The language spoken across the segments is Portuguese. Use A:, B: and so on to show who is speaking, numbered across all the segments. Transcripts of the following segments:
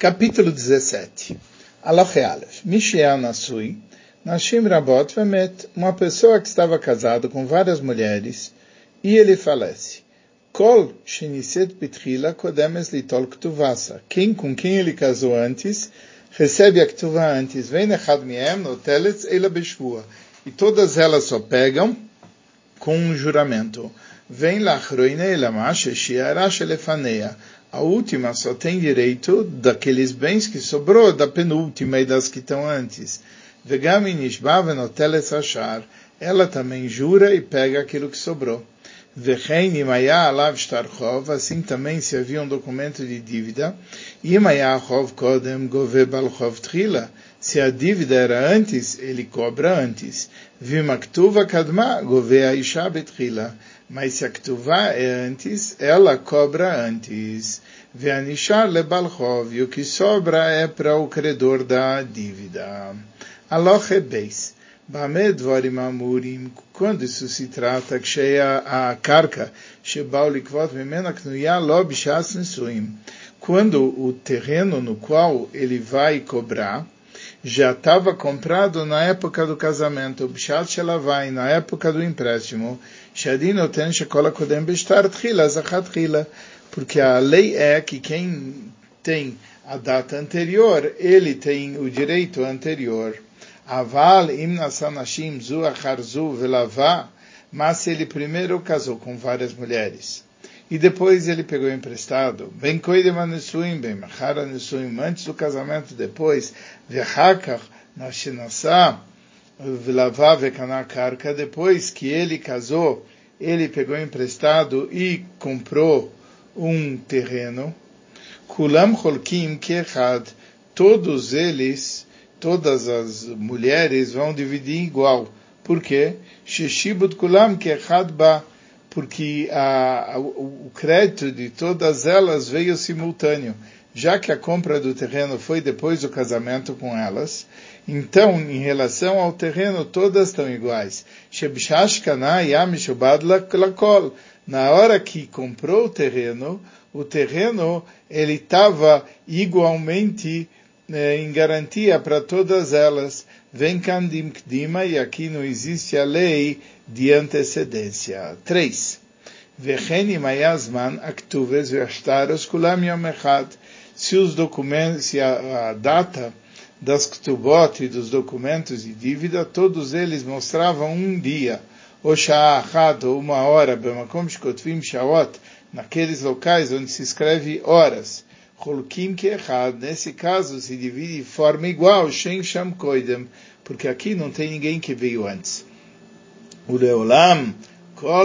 A: Capítulo 17 Aloche Aleph. Mishiel Nasui Nashim Rabot Vemet. Uma pessoa que estava casada com várias mulheres e ele falece. Kol Sheniset Bitchila Kodemes Litol Ktuvasa. Quem com quem ele casou antes recebe a Ktuva antes. Vem Echad Miem Noteletz Eila Beshvua E todas elas só pegam com um juramento. Vem Lachroine Elamash Shiarash Elefaneia a última só tem direito daqueles bens que sobrou da penúltima e das que estão antes. Ela também jura e pega aquilo que sobrou. Assim também se havia um documento de dívida. Se a dívida era antes, ele cobra antes. Vimaktuva kadma govea isha betrila. Mas se a Ktuvá é antes, ela cobra antes. Veanishar lebalchov, e o que sobra é para o credor da dívida. Aloche beis. Bamedvorim amurim, quando isso se trata, que cheia a carca, shebau likvot memena knuya lo bishas nesuim. Quando o terreno no qual ele vai cobrar, já estava comprado na época do casamento, Bishat Shelavai, na época do empréstimo, Shadin Oten Shekola Kodem Bishtar Tchila, Zachat Tchila, porque a lei é que quem tem a data anterior, ele tem o direito anterior. Aval im nasanashim zu acharzu velava, mas ele primeiro casou com várias mulheres e depois ele pegou emprestado. Bem coidem anesuim, bem machara anesuim, antes do casamento, depois, vlavá vekaná karka, depois que ele casou, ele pegou emprestado e comprou um terreno. Kulam holkim kechad, todos eles, todas as mulheres vão dividir igual. Por quê? Sheshibut kulam kechad ba, porque a, a, o crédito de todas elas veio simultâneo. Já que a compra do terreno foi depois do casamento com elas, então, em relação ao terreno, todas estão iguais. Na hora que comprou o terreno, o terreno ele estava igualmente eh, em garantia para todas elas. Vem Kandim Kdima, e aqui não existe a lei de antecedência. 3. Vecheni Aktuves Veashtaros Kulam Yom Echad. Se os documentos, se a, a data das Ktubot e dos documentos de dívida, todos eles mostravam um dia, ou Sha'achad, ou uma hora, Bemakom Shkotvim Shawot, naqueles locais onde se escreve horas. Cholukim Kechad, nesse caso se divide de forma igual, Shem Sham Koidem, porque aqui não tem ninguém que veio antes. O Leolam,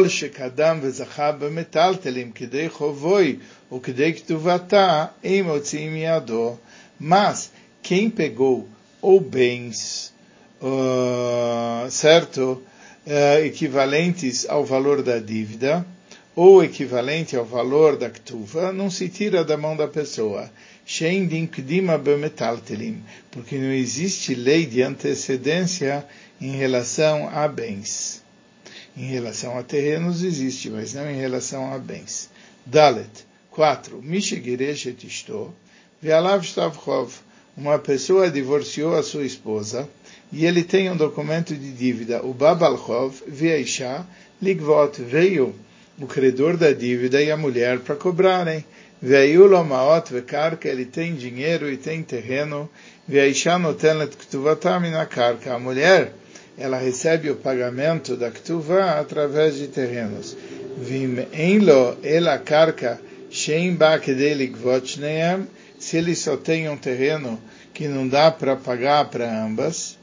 A: Shekadam Vezacha Bemetaltelim, Kidei Chovoi, o Kidei Ktuvata, Em Otzim Yado. Mas, quem pegou ou bens, certo, equivalentes ao valor da dívida, ou equivalente ao valor da ktuva, não se tira da mão da pessoa. Porque não existe lei de antecedência em relação a bens. Em relação a terrenos existe, mas não em relação a bens. Dalet. 4. Mishigireshet isto. Ve'alav stavchov. Uma pessoa divorciou a sua esposa e ele tem um documento de dívida. O Babalchov, Ve'aisha, Ligvot, veio o credor da dívida e a mulher para cobrarem. Veio maot vekarka, ele tem dinheiro e tem terreno. Veisha notenet ktuvatam na karka. A mulher, ela recebe o pagamento da ktuva através de terrenos. Vim enlo ela ba kedei Se ele só tem um terreno que não dá para pagar para ambas.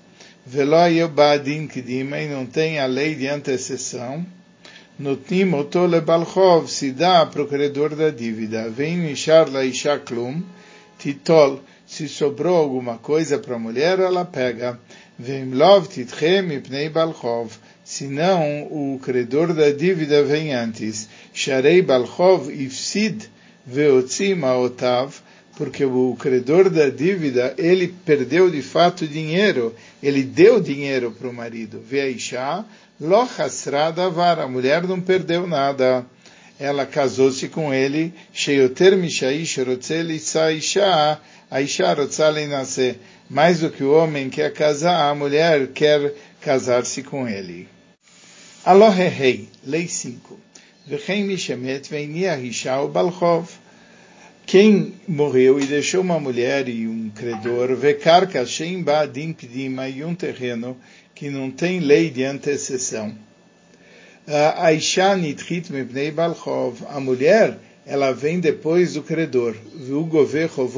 A: Velo yobadin kidima e não tem a lei de antecessão. Notnim oto lebalchov, se dá para o credor da dívida. Vem nishar la isha klum, titol, se sobrou alguma coisa para a mulher, ela pega. Vem lov titchem ipnei balchov, se não, o credor da dívida vem antes. Sharei balchov ifsid veotzim aotav, porque o credor da dívida, ele perdeu de fato dinheiro, ele deu dinheiro para o marido. Isha, lo hasrada vara, a mulher não perdeu nada. Ela casou-se com ele, Sheyoter Mishaish Rotzel Isha a Isha Rotzalei nascer. Mais do que o homem quer casar, a mulher quer casar-se com ele. Alohehei, lei 5. Vechem Mishemet Veinia Isha o Balchov. Quem morreu e deixou uma mulher e um credor, Vekar Kashem Ba'adim Pidima e um terreno que não tem lei de antecessão. A Isha Nitchit Mepnei Balchov. A mulher ela vem depois do credor. O governo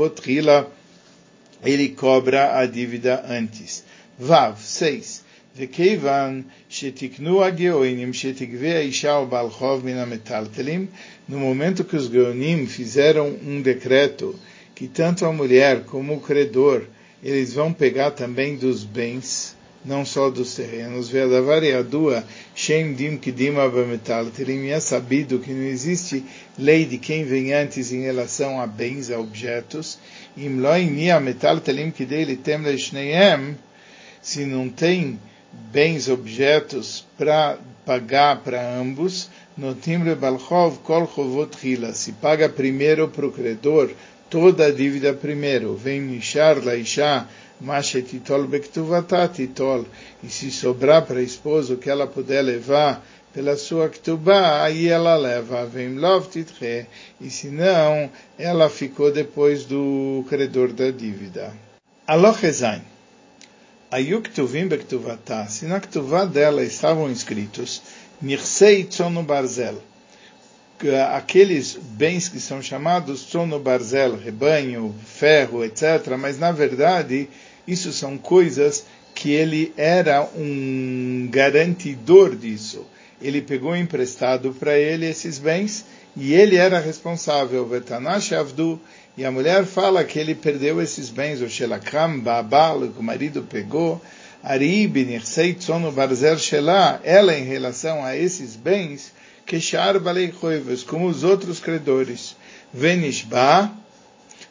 A: ele cobra a dívida antes. Vav, 6. וכיוון שתקנו הגאונים שתגבה האישה או בעל חוב מן המטלטלים, no momento que os geonim fizeram um decreto que tanto a mulher como o credor, eles vão pegar também dos bens, não só dos terrenos. Ve'adavar shem dim kidim abametalterim. É sabido que não existe lei de quem vem antes em relação a bens, a objetos. Im lo inia metaltelim kidei litem leishneiem. Se não tem bens, objetos para pagar para ambos, no timbre balchov kol chovot hila. Se paga primeiro o credor toda a dívida primeiro. Vem mishar laisha Mashetitol bektuvata titol. E se sobrar para a esposa o que ela puder levar pela sua ktubá, aí ela leva. Vem lov titche. E se não, ela ficou depois do credor da dívida. Alochezain. Ayuk tuvim bektuvata. Se na ktuvá dela estavam escritos Nirsei tzono barzel aqueles bens que são chamados sono barzel, rebanho, ferro, etc., mas na verdade isso são coisas que ele era um garantidor disso. Ele pegou emprestado para ele esses bens e ele era responsável. Vetanash Avdu, e a mulher fala que ele perdeu esses bens, o Shelakam, Babal, que o marido pegou, Ari, Benirsei, Tzono, Barzer, Shelah, ela em relação a esses bens, Keshar Balei como os outros credores. Venishba,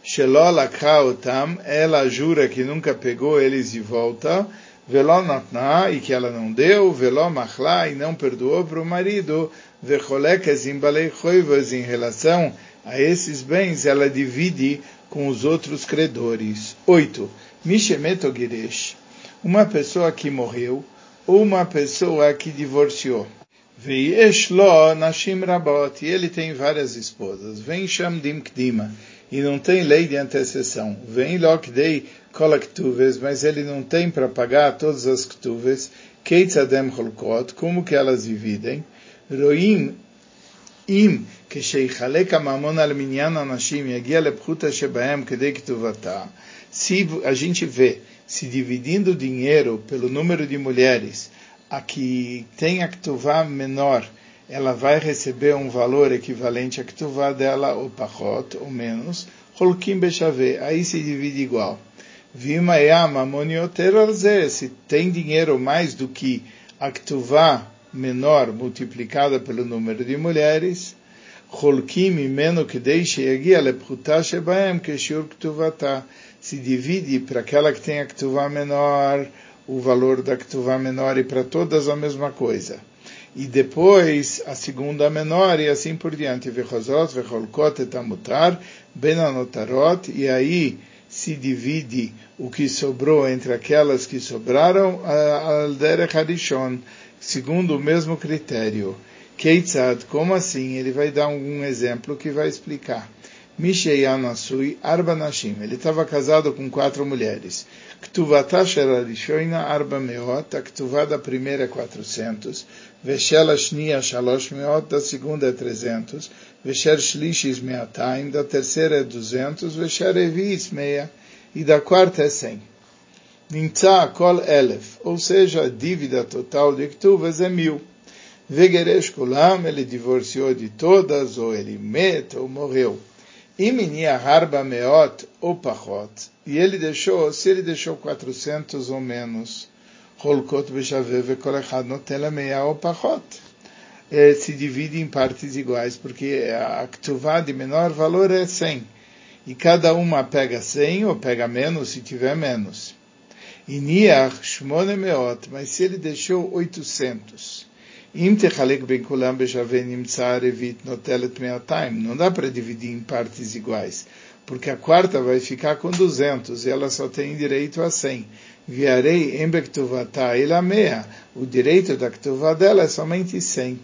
A: Shelola Kautam, ela jura que nunca pegou eles de volta, Veló Natna, e que ela não deu, Veló Machla, e não perdoou para o marido, Vecholekes em Balei em relação a esses bens, ela divide com os outros credores. 8. Mishemeto Giresh, uma pessoa que morreu, ou uma pessoa que divorciou. Veiesh lo nashim rabot, e ele tem várias esposas. Vem shamdim kdima, e não tem lei de antecessão. Vem lo kdei kol mas ele não tem para pagar todas as ktuves. Keitzadem holkot, como que elas dividem? Roim im כשיחלק הממון על מניין אנשים יגיע לפחותה שבהם כדי כתובתה. Se a gente vê, se dividindo o dinheiro pelo número de mulheres, a que tem a Ktuvá menor, ela vai receber um valor equivalente à Ktuvá dela, ou pachot, ou menos, Holkim Bechave, aí se divide igual. Vima Yama se tem dinheiro mais do que a Ktuvá menor multiplicada pelo número de mulheres, Holkim menos que deixe Yagia Lepchuta Shebaem Keshur Ktuvata, se divide para aquela que tem a Ktuvá menor, o valor da Ktuvá menor e para todas a mesma coisa. E depois a segunda menor e assim por diante. Vechozot, vecholkot etamutar, benanotarot, e aí se divide o que sobrou entre aquelas que sobraram, al derech harishon, segundo o mesmo critério. Keitzad, como assim? Ele vai dar um exemplo que vai explicar. Misheyanasui Arba Nashim. Ele estava casado com quatro mulheres. Ktuvata Sherarishoina Arba Meot. A Ktuvá da primeira é 400. Veshela Shnia Shalosh Meot. Da segunda é 300. Vesher Shlishis Meataim. Da terceira é 200. Vesher Evis Meia. E da quarta é 100. Nimtza Kol Elef. Ou seja, a dívida total de Ktuvas é mil. Vegeresh Kulam. Ele divorciou de todas, ou ele met, ou morreu. Iminia harba meot ou pachot. E ele deixou, se ele deixou 400 ou menos, holkot bechave kolechad notela meia ou pachot. Se divide em partes iguais, porque a ktuvá de menor valor é 100. E cada uma pega 100 ou pega menos se tiver menos. E niach shmone meot, mas se ele deixou 800, Im techalek ben kulam beshave nimtza revit notelet meataim. Não dá para dividir em partes iguais, porque a quarta vai ficar com 200 e ela só tem direito a 100. Viarei em bektuvata meia. O direito da ktuvá dela é somente 100.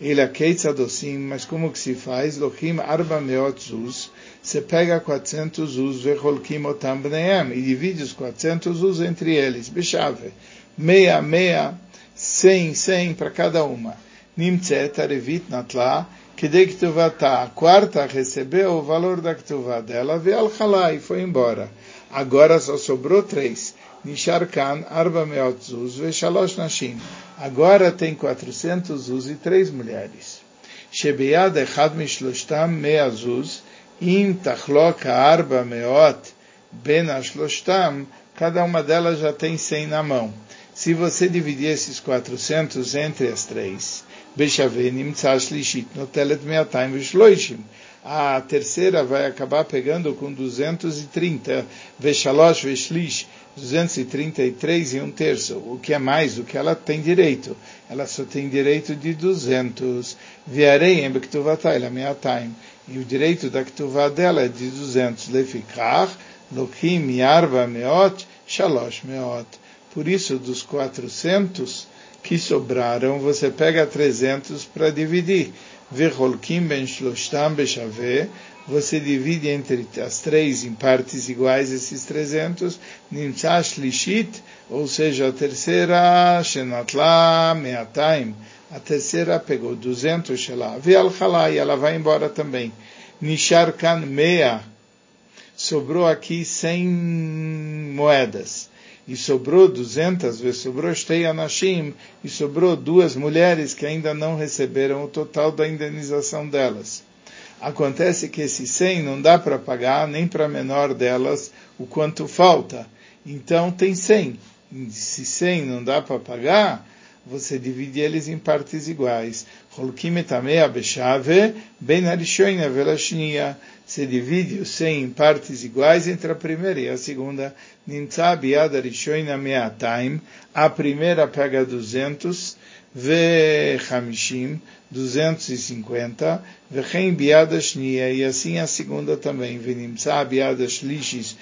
A: Ele akeitza dosim, mas como que se faz? Lochim arba meot zuz. Você pega 400 zuz, vecholkim otam bneem, e divide os 400 zuz entre eles. Bechave. Meia, meia, 100, 100 para cada uma. Nimtzet arevit natla, kedei ktuvata. A quarta recebeu o valor da ktuvá dela, veal e foi embora. Agora só sobrou três. Nishar kan arba meot zuz, veshalosh nashim. Agora tem 400 zuz e três mulheres. Shebeyad echad mishloshtam mea zuz, im tachloka arba meot ben ashloshtam, cada uma delas já tem 100 na mão. Se você dividir esses 400 entre as três, a terceira vai acabar pegando com 230, Veshalosh Veshlish, 233 e um terço, o que é mais do que ela tem direito. Ela só tem direito de 200. Viarei em Bektuvatá, ela meataim. E o direito da Ktuvá dela é de 200. Lefikar, Lokim, Yarva, Meot, Shalosh, Meot. Por isso, dos 400 que sobraram, você pega 300 para dividir. Vecholkim ben shloshtam beshaveh, você divide entre as três em partes iguais esses 300, nimtza shlishit, ou seja, a terceira, shenatla meataim, a terceira pegou 200 shela, ve'al e ela vai embora também. Nishar kan mea, sobrou aqui 100 moedas e sobrou 200, sobrou Shtei Anashim, e sobrou duas mulheres que ainda não receberam o total da indenização delas. Acontece que esse 100 não dá para pagar nem para a menor delas o quanto falta. Então tem 100. Se 100 não dá para pagar, você divide eles em partes iguais se divide o 100 em partes iguais entre a primeira e a segunda. Nimtza biad arishoina meataim. A primeira pega 200. Vechamishim, 250. Vechem biad ashnia. E assim a segunda também. Venimtza shlishis ashlishis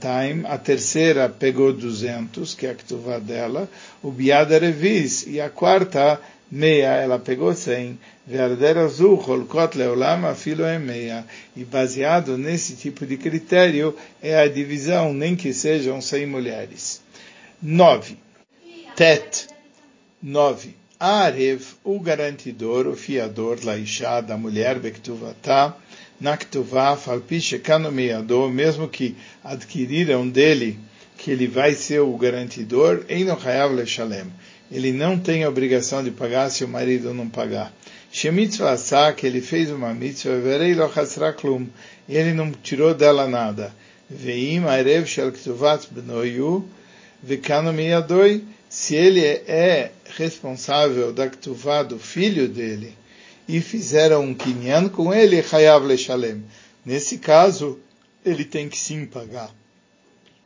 A: time A terceira pegou 200, que é a que tu dela. O biada revis E a quarta meia, ela pegou 100, verdadeira azul, holkot leolam, afilo é meia, e baseado nesse tipo de critério, é a divisão, nem que sejam 100 mulheres. 9. Tet. 9. Arev, o garantidor, o fiador, laixá, da mulher, Bektuvatá, Naktuvá, Falpiche, Kanomeador, mesmo que adquiriram dele que ele vai ser o garantidor, Einochayav Leshalem. Ele não tem a obrigação de pagar se o marido não pagar. Shemitzvah que ele fez uma mitzvah, Verei lo klum, ele não tirou dela nada. Veim Arev Shel Ktuvat Benoyu, Vekano se ele é responsável da ktuvá do filho dele e fizeram um kinyan com ele, chayav leshalem. Nesse caso, ele tem que sim pagar.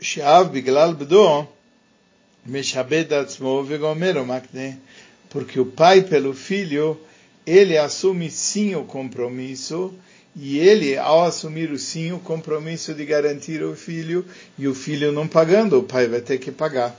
A: Sheav biglal bdo, né? porque o pai pelo filho, ele assume sim o compromisso, e ele, ao assumir sim o compromisso de garantir o filho, e o filho não pagando, o pai vai ter que pagar.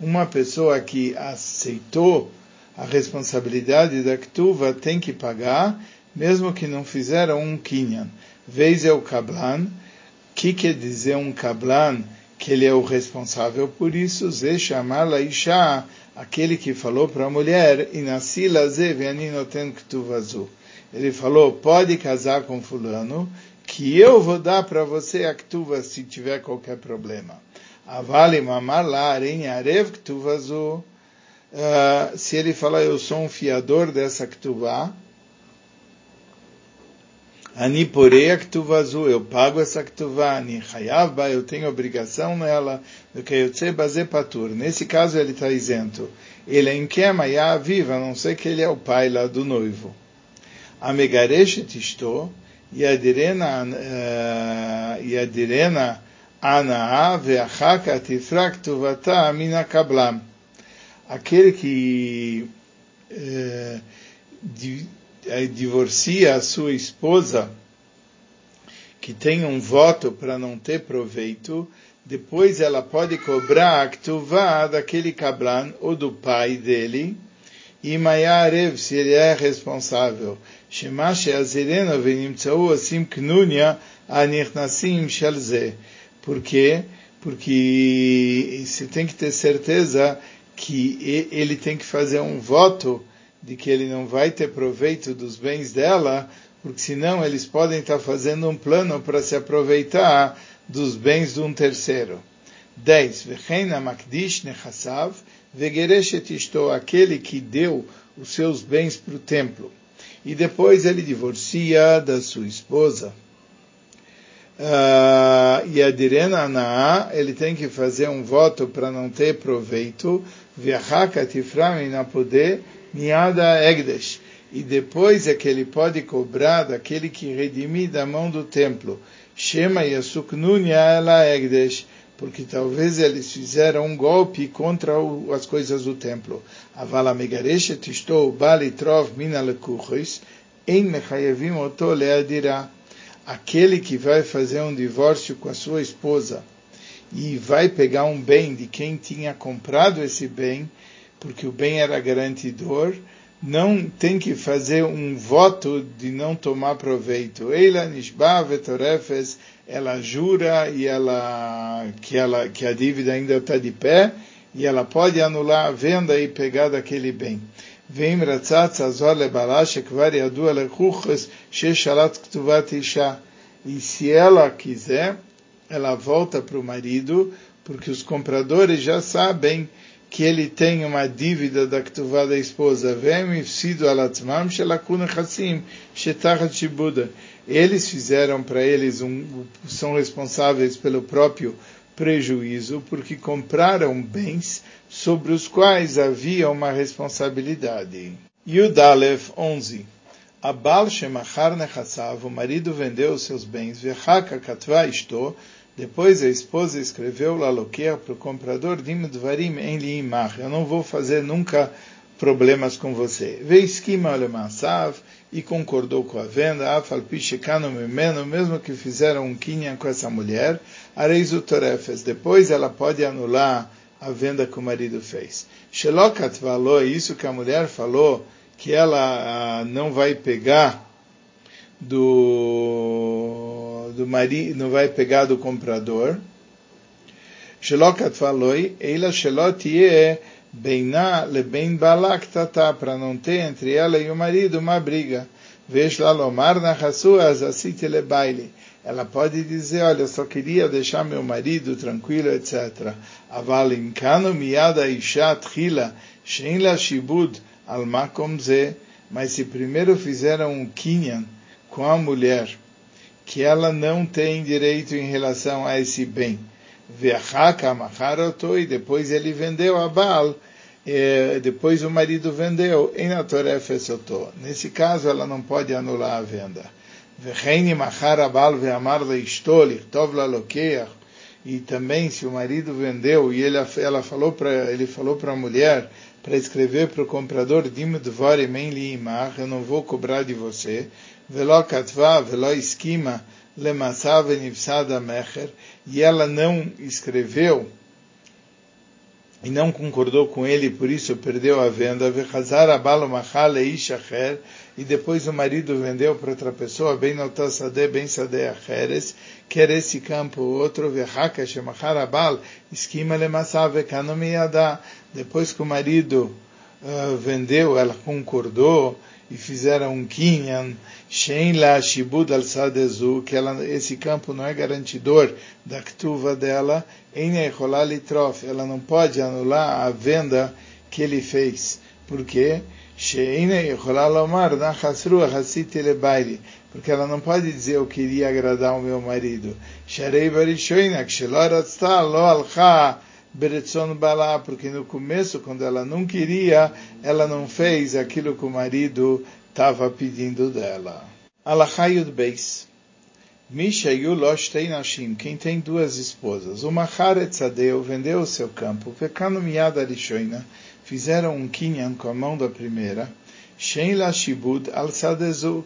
A: Uma pessoa que aceitou a responsabilidade da Ktuva tem que pagar, mesmo que não fizeram um Kinyan. veis é o Kablan, que quer dizer um Kablan? Que ele é o responsável por isso. Ze chamar la isha, aquele que falou para a mulher, inasila ze ve'aninoten Ktuvazu. Ele falou, pode casar com fulano, que eu vou dar para você a ktuva se tiver qualquer problema. Avali mamar la arev ktuvazu. Uh, se ele falar, eu sou um fiador dessa ktuva, ani porei a ktuva azul, eu pago essa ktuva, ani chayav ba, eu tenho obrigação nela, do que sei bazer patur. Nesse caso ele está isento. Ele é em quema, viva, a não ser que ele é o pai lá do noivo. Amegaresh estou, Yadirena, uh, Yadirena Anaa ve'achaka tifrak tuvata mina kablam. Aquele que eh, divorcia a sua esposa, que tem um voto para não ter proveito, depois ela pode cobrar a ktuvá daquele kablan ou do pai dele, e Mayarev, se ele é responsável. Shema she'azirena venimtzau assim knunya anichnasim shelze. Por quê? Porque você tem que ter certeza que ele tem que fazer um voto de que ele não vai ter proveito dos bens dela, porque senão eles podem estar fazendo um plano para se aproveitar dos bens de um terceiro. 10. Vecheina makdish nechassav vegereshet isto, aquele que deu os seus bens para o templo. E depois ele divorcia da sua esposa. Uh, e a direna na ele tem que fazer um voto para não ter proveito, viachaka tifram na poder miada egdesh. E depois é que ele pode cobrar daquele que redimir da mão do templo. Shema yasuknunya ela egdesh. Porque talvez eles fizeram um golpe contra o, as coisas do templo. Avala megareshet isto bali trov mina lekuchis, em mechayevim oto leadira aquele que vai fazer um divórcio com a sua esposa e vai pegar um bem de quem tinha comprado esse bem, porque o bem era garantidor, não tem que fazer um voto de não tomar proveito. Ela ela jura e ela que ela que a dívida ainda está de pé e ela pode anular a venda e pegar daquele bem. Vem. E se ela quiser, ela volta para o marido, porque os compradores já sabem que ele tem uma dívida da ktuvá da esposa. Eles fizeram para eles um, são responsáveis pelo próprio prejuízo, porque compraram bens sobre os quais havia uma responsabilidade. Yudalef 11. Abal Shemachar Nechassav, o marido vendeu seus bens, Vechaka Katva Isto, depois a esposa escreveu Laloquer para o comprador, Dim Dvarim em Liimach, eu não vou fazer nunca problemas com você. Veiskima Olemassav, e concordou com a venda, Afal Pichekano Mimeno, mesmo que fizeram um kinyan com essa mulher, Areizu Torefes, depois ela pode anular a venda que o marido fez. Shelokat falou, isso que a mulher falou, que ela ah, não vai pegar do, do marido, não vai pegar do comprador. Shelokat falou, ela shelot ye beina leben balak tata, para não ter entre ela e o marido uma briga. Veja lá lomar na rasuas asite le baile ela pode dizer, olha, só queria deixar meu marido tranquilo, etc. Aval imkano miyada isha tchila, shein la shibud al makom ze, mas se primeiro fizeram um kinyan com a mulher, que ela não tem direito em relação a esse bem, e depois ele vendeu a Baal, depois o marido vendeu, em Nesse caso, ela não pode anular a venda. E também se o marido vendeu e ele, ela falou para ele falou para a mulher para escrever para o comprador eu não vou cobrar de você. Velo katva velo esquima lemasav nifsada mecher. E ela não escreveu e não concordou com ele, por isso perdeu a venda. E depois o marido vendeu para outra pessoa, bem notasade, bem sade acheres, quer esse campo, outro vehaka, shemacharabal, esquima lemassave, kanomiada. Depois que o marido uh, vendeu, ela concordou, e fizeram um kinyan, shein la shibud al sadezu, que ela, esse campo não é garantidor da ktuva dela, em litrof, ela não pode anular a venda que ele fez. Por quê? Porque ela não pode dizer eu queria agradar o meu marido. Beretzon Balá, porque no começo, quando ela não queria, ela não fez aquilo que o marido estava pedindo dela. Alachayud Beis. Mishayu Loshtei Nashim, quem tem duas esposas. O Maharetzadeu vendeu o seu campo. Vekano Miyad Arishoina, fizeram um kinyan com a mão da primeira. Shen La Shibud Al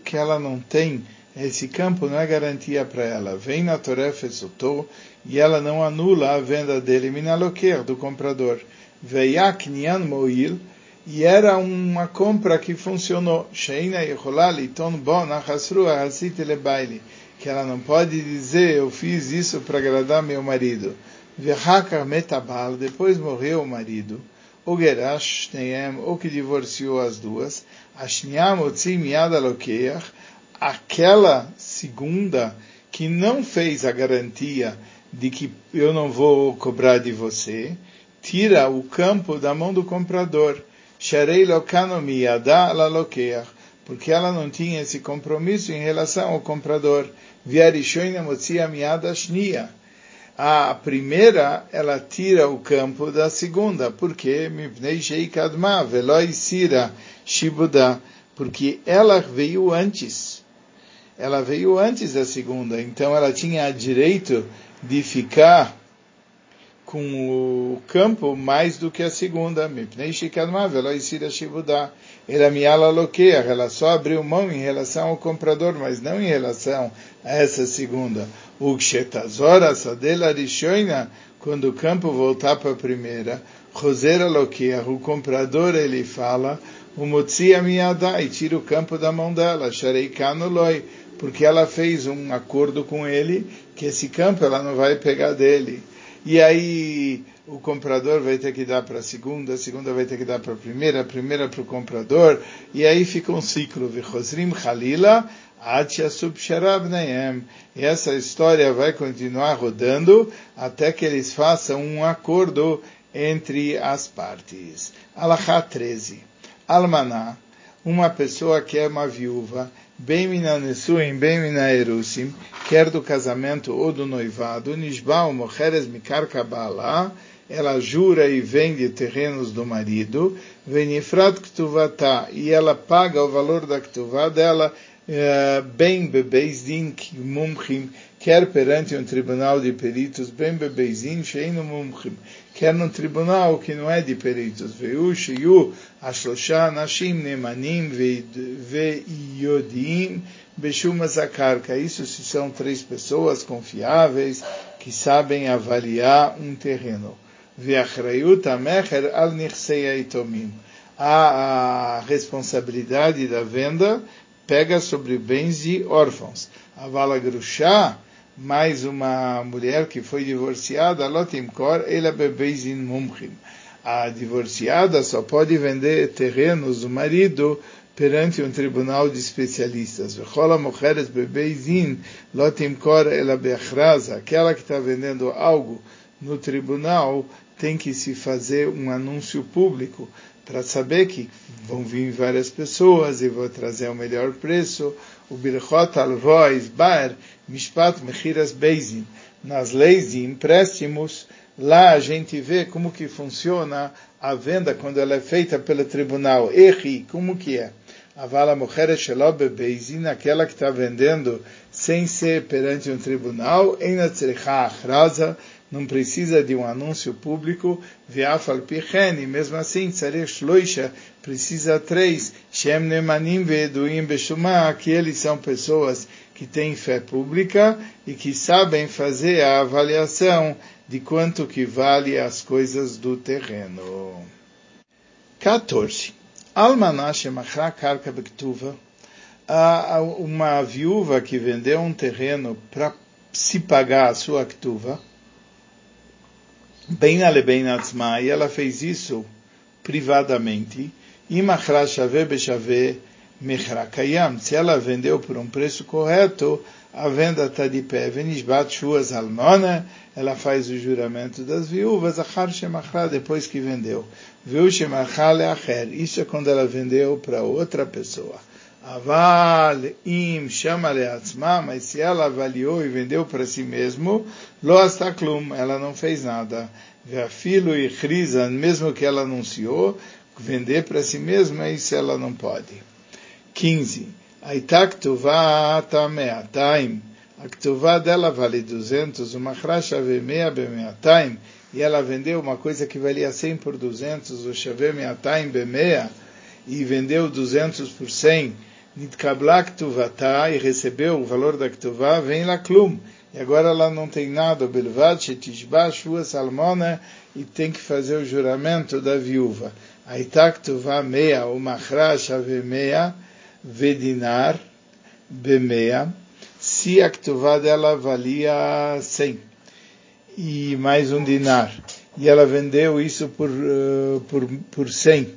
A: que ela não tem, esse campo não é garantia para ela. Vem na Toref Esuto, e ela não anula a venda dele, Minaloker, do comprador. Veyak Nyan Moil, e era uma compra que funcionou. Sheina Yecholal Iton Bon Achasru Ahasit Lebaili que ela não pode dizer eu fiz isso para agradar meu marido. Vehakar metabal, depois morreu o marido. O Gerash ou que divorciou as duas. Ashniam Otzim Yad Alokeach, aquela segunda que não fez a garantia de que eu não vou cobrar de você, tira o campo da mão do comprador. Porque ela não tinha esse compromisso em relação ao comprador. A primeira, ela tira o campo da segunda, porque porque ela veio antes. Ela veio antes da segunda, então ela tinha direito de ficar com o campo mais do que a segunda. Ela só abriu mão em relação ao comprador, mas não em relação a essa segunda. O Kshetazora Sadela Rishoina, quando o campo voltar para a primeira, Rosera Lokeach, o comprador, ele fala, Amiyada, e tira o campo da mão dela, Shareikano Loi, porque ela fez um acordo com ele, que esse campo ela não vai pegar dele e aí o comprador vai ter que dar para a segunda, a segunda vai ter que dar para a primeira, a primeira para o comprador, e aí fica um ciclo. Vichosrim Khalila, e essa história vai continuar rodando até que eles façam um acordo entre as partes. Alachá 13. Almaná, uma pessoa que é uma viúva, bem minanesuim, bem minaerusim, quer do casamento ou do noivado, nishbal mocheres mikar kabbalah, ela jura e vende terrenos do marido, venifrat ktuvata, e ela paga o valor da ktuvá dela, eh, bem bebeizin mumchim, quer perante um tribunal de peritos, bem bebeizin sheinu mumchim, quer num tribunal que não é de peritos, veu shiyu ashlosha nashim nemanim veiodim beshumas akarka. Isso se são três pessoas confiáveis que sabem avaliar um terreno. Veachrayut amecher al aitomim. A responsabilidade da venda pega sobre bens de órfãos. A vala grushá, mais uma mulher que foi divorciada, lotimkor, ela bebeizin mumchim. A divorciada só pode vender terrenos do marido perante um tribunal de especialistas. Aquela que está vendendo algo no tribunal tem que se fazer um anúncio público para saber que vão vir várias pessoas e vou trazer o melhor preço. O Birchot al-Rois Bar Mishpat Mechiras Beizin. Nas leis de empréstimos, lá a gente vê como que funciona a venda quando ela é feita pelo tribunal. Erri, como que é? Avala Mocheret Shelob Beizin, aquela que está vendendo sem ser perante um tribunal, Eina Tzrecha Achraza, não precisa de um anúncio público, Viafal Pichen, mesmo assim, Tzarech Shloisha, precisa três, Shem Nemanim Veduim Beshumah, que eles são pessoas que têm fé pública e que sabem fazer a avaliação de quanto que vale as coisas do terreno. 14. Almanashe Machra Karka Bektuva, uma viúva que vendeu um terreno para se pagar a sua ktuva, bem na bem e ela fez isso privadamente, se ela vendeu por um preço correto, a venda está de pé. Ela faz o juramento das viúvas, Achar depois que vendeu. Viu isso é quando ela vendeu para outra pessoa. Aval im chama leatzma, mas se ela avaliou e vendeu para si mesmo, lo ela não fez nada. Veafilo e mesmo que ela anunciou, vender para si mesma, isso ela não pode. 15. Aitak tuvata meataim. a ktuvá dela vale 200, uma chrashave meia bemeataim, e ela vendeu uma coisa que valia 100 por 200, o shave meataim bemeia, e vendeu 200 por 100, nitkabla ktuvata, e recebeu o valor da ktuvá, vem lá klum, e agora ela não tem nada, belvad shetishba shua salmona, e tem que fazer o juramento da viúva. Ktuvá meia, o machra shave meia, vedinar, bemeia, se a ktuvá dela valia 100 e mais um dinar, e ela vendeu isso por, por, por 100.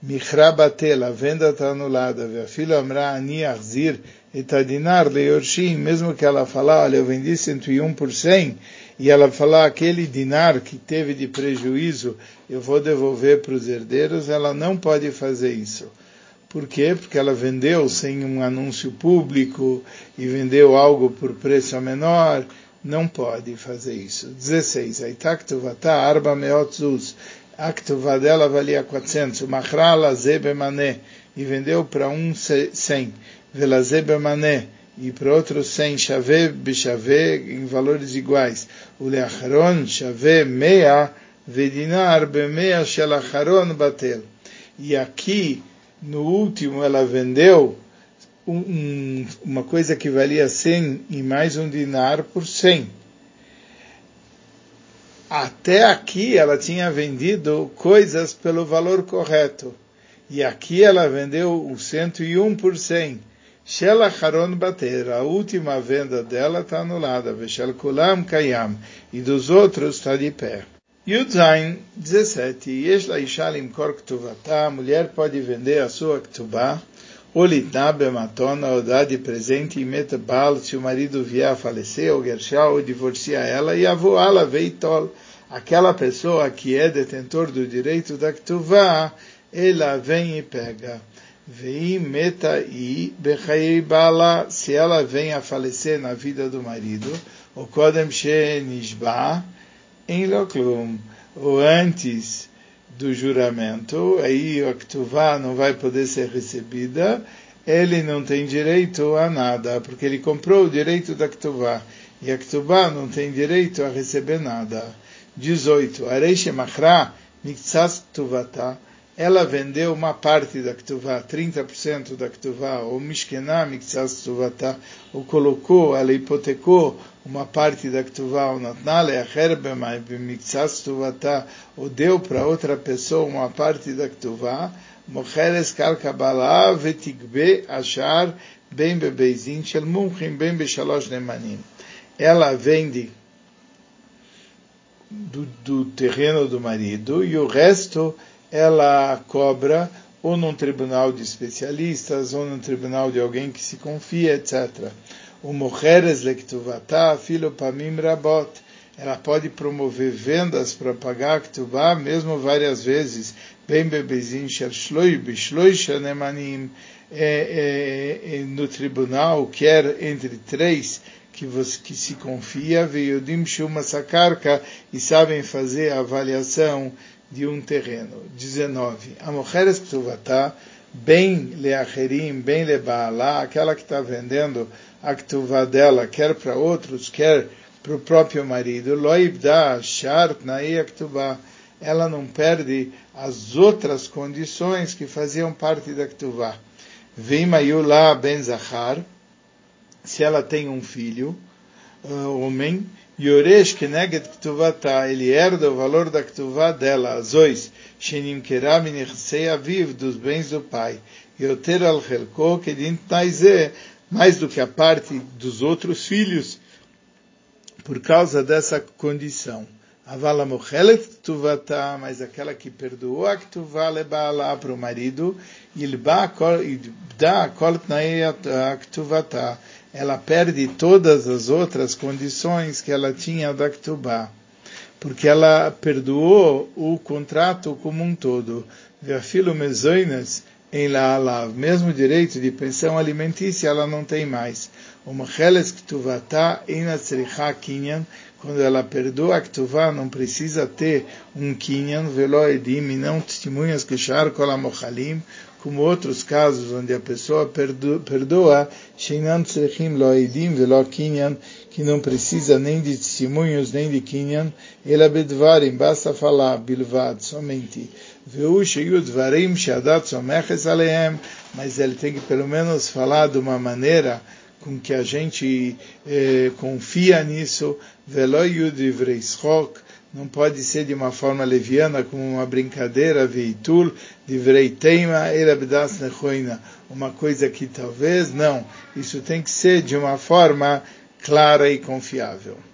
A: Michra batela, a venda está anulada. Filha amra ani achzir et dinar leorshim, mesmo que ela falar, olha, eu vendi 101 por 100, e ela falar aquele dinar que teve de prejuízo, eu vou devolver para os herdeiros, ela não pode fazer isso. Por quê? Porque ela vendeu sem um anúncio público e vendeu algo por preço menor. Não pode fazer isso. 16. Aitaktovata arba meot zuz. A ktuvá dela valia 400. Machra laze bemané. E vendeu para um 100. Velaze bemané. E para outro 100. Chave bechave em valores iguais. O leacharon chave meia. Vedinar bemeia shel acharon batel. E aqui no último ela vendeu um, uma coisa que valia 100 e mais um dinar por 100. Até aqui ela tinha vendido coisas pelo valor correto. E aqui ela vendeu o 101 por 100. Shela Haron Bater, a última venda dela está anulada. Veshel Kulam Kayam. E dos outros está de pé. Yudzain 17. Yesh la isha limkor ktuvata. A mulher pode vender a sua ktubá. Ou litná bematona, ou dar de presente, e metabal, se o marido vier a falecer, ou gershá, ou divorciar ela, e avoá-la veitol. Aquela pessoa que é detentor do direito da ktuvá, ela vem e pega. Vei meta e bala, se ela vem a falecer na vida do marido, o kodem she nishba, em Loklum, ou antes do juramento, aí a Ktuvá não vai poder ser recebida, ele não tem direito a nada, porque ele comprou o direito da Ktuvá, e a Ktuvá não tem direito a receber nada. 18. Areish Machra, Miktsas Ktuvata, ela vendeu uma parte da Ktuvá, 30% da Ktuvá, ou Mishkená Miktsas Ktuvata, ou colocou, ela hipotecou uma parte da Ktuvá, ou Natnale, a Herbema, Miktsas Ktuvata, ou deu para outra pessoa uma parte da Ktuvá, Mocheres Karkabala, Vetigbe, Ashar, Ben Bebeizin, Shel Mumchim, Ben Beshalosh Nemanim. Ela vende do, do terreno do marido e o resto ela cobra ou num tribunal de especialistas, ou num tribunal de alguém que se confia, etc. O Mocheres Lektuvata, filho Pamim Rabot, ela pode promover vendas para pagar Ktubá, mesmo várias vezes, bem bebezinho, Shloi, Bishloi Shanemanim, no tribunal, quer entre três, que, você, que se confia, Veiodim Shuma Sakarka, e sabem fazer a avaliação de um terreno. 19. A mulher ktuvata, bem leacherim, bem lebaalá, aquela que está vendendo a ktuvá dela, quer para outros, quer para o próprio marido, loibda shart naei ktuvá, ela não perde as outras condições que faziam parte da ktuvá. Veimayulá ben zachar, se ela tem um filho, uh, homem, Yoresh Keneged Ktuvata, ele herda o valor da Ktuvá dela, Azois, Shenim Keram Nechsei Aviv, dos bens do pai. Yoter al Helko Kedin Taize, mais do que a parte dos outros filhos, por causa dessa condição. Avala Mochelet Ktuvata, mas aquela que perdoou a Ktuvá lebaala para o marido, e dá Kol Tnai Ktuvata, ela perde todas as outras condições que ela tinha da Ktubá, porque ela perdoou o contrato como um todo. Veafilo mezoinas em Laalav, mesmo direito de pensão alimentícia ela não tem mais. Uma cheles ktuvata em kinyan, quando ela perdoa a ktuvá, não precisa ter um kinyan, velo edim, e não testemunhas que shar kol como outros casos onde a pessoa perdoa, que não precisa nem de testemunhos, nem de Kinyan, Ela Bedvarim, basta falar, Bilvad, somente. Mas ele tem que pelo menos falar de uma maneira com que a gente eh, confia nisso, Velo Yud Ivrei não pode ser de uma forma leviana, como uma brincadeira, veitul, divrei teima, erabdas nechoina, uma coisa que talvez não. Isso tem que ser de uma forma clara e confiável.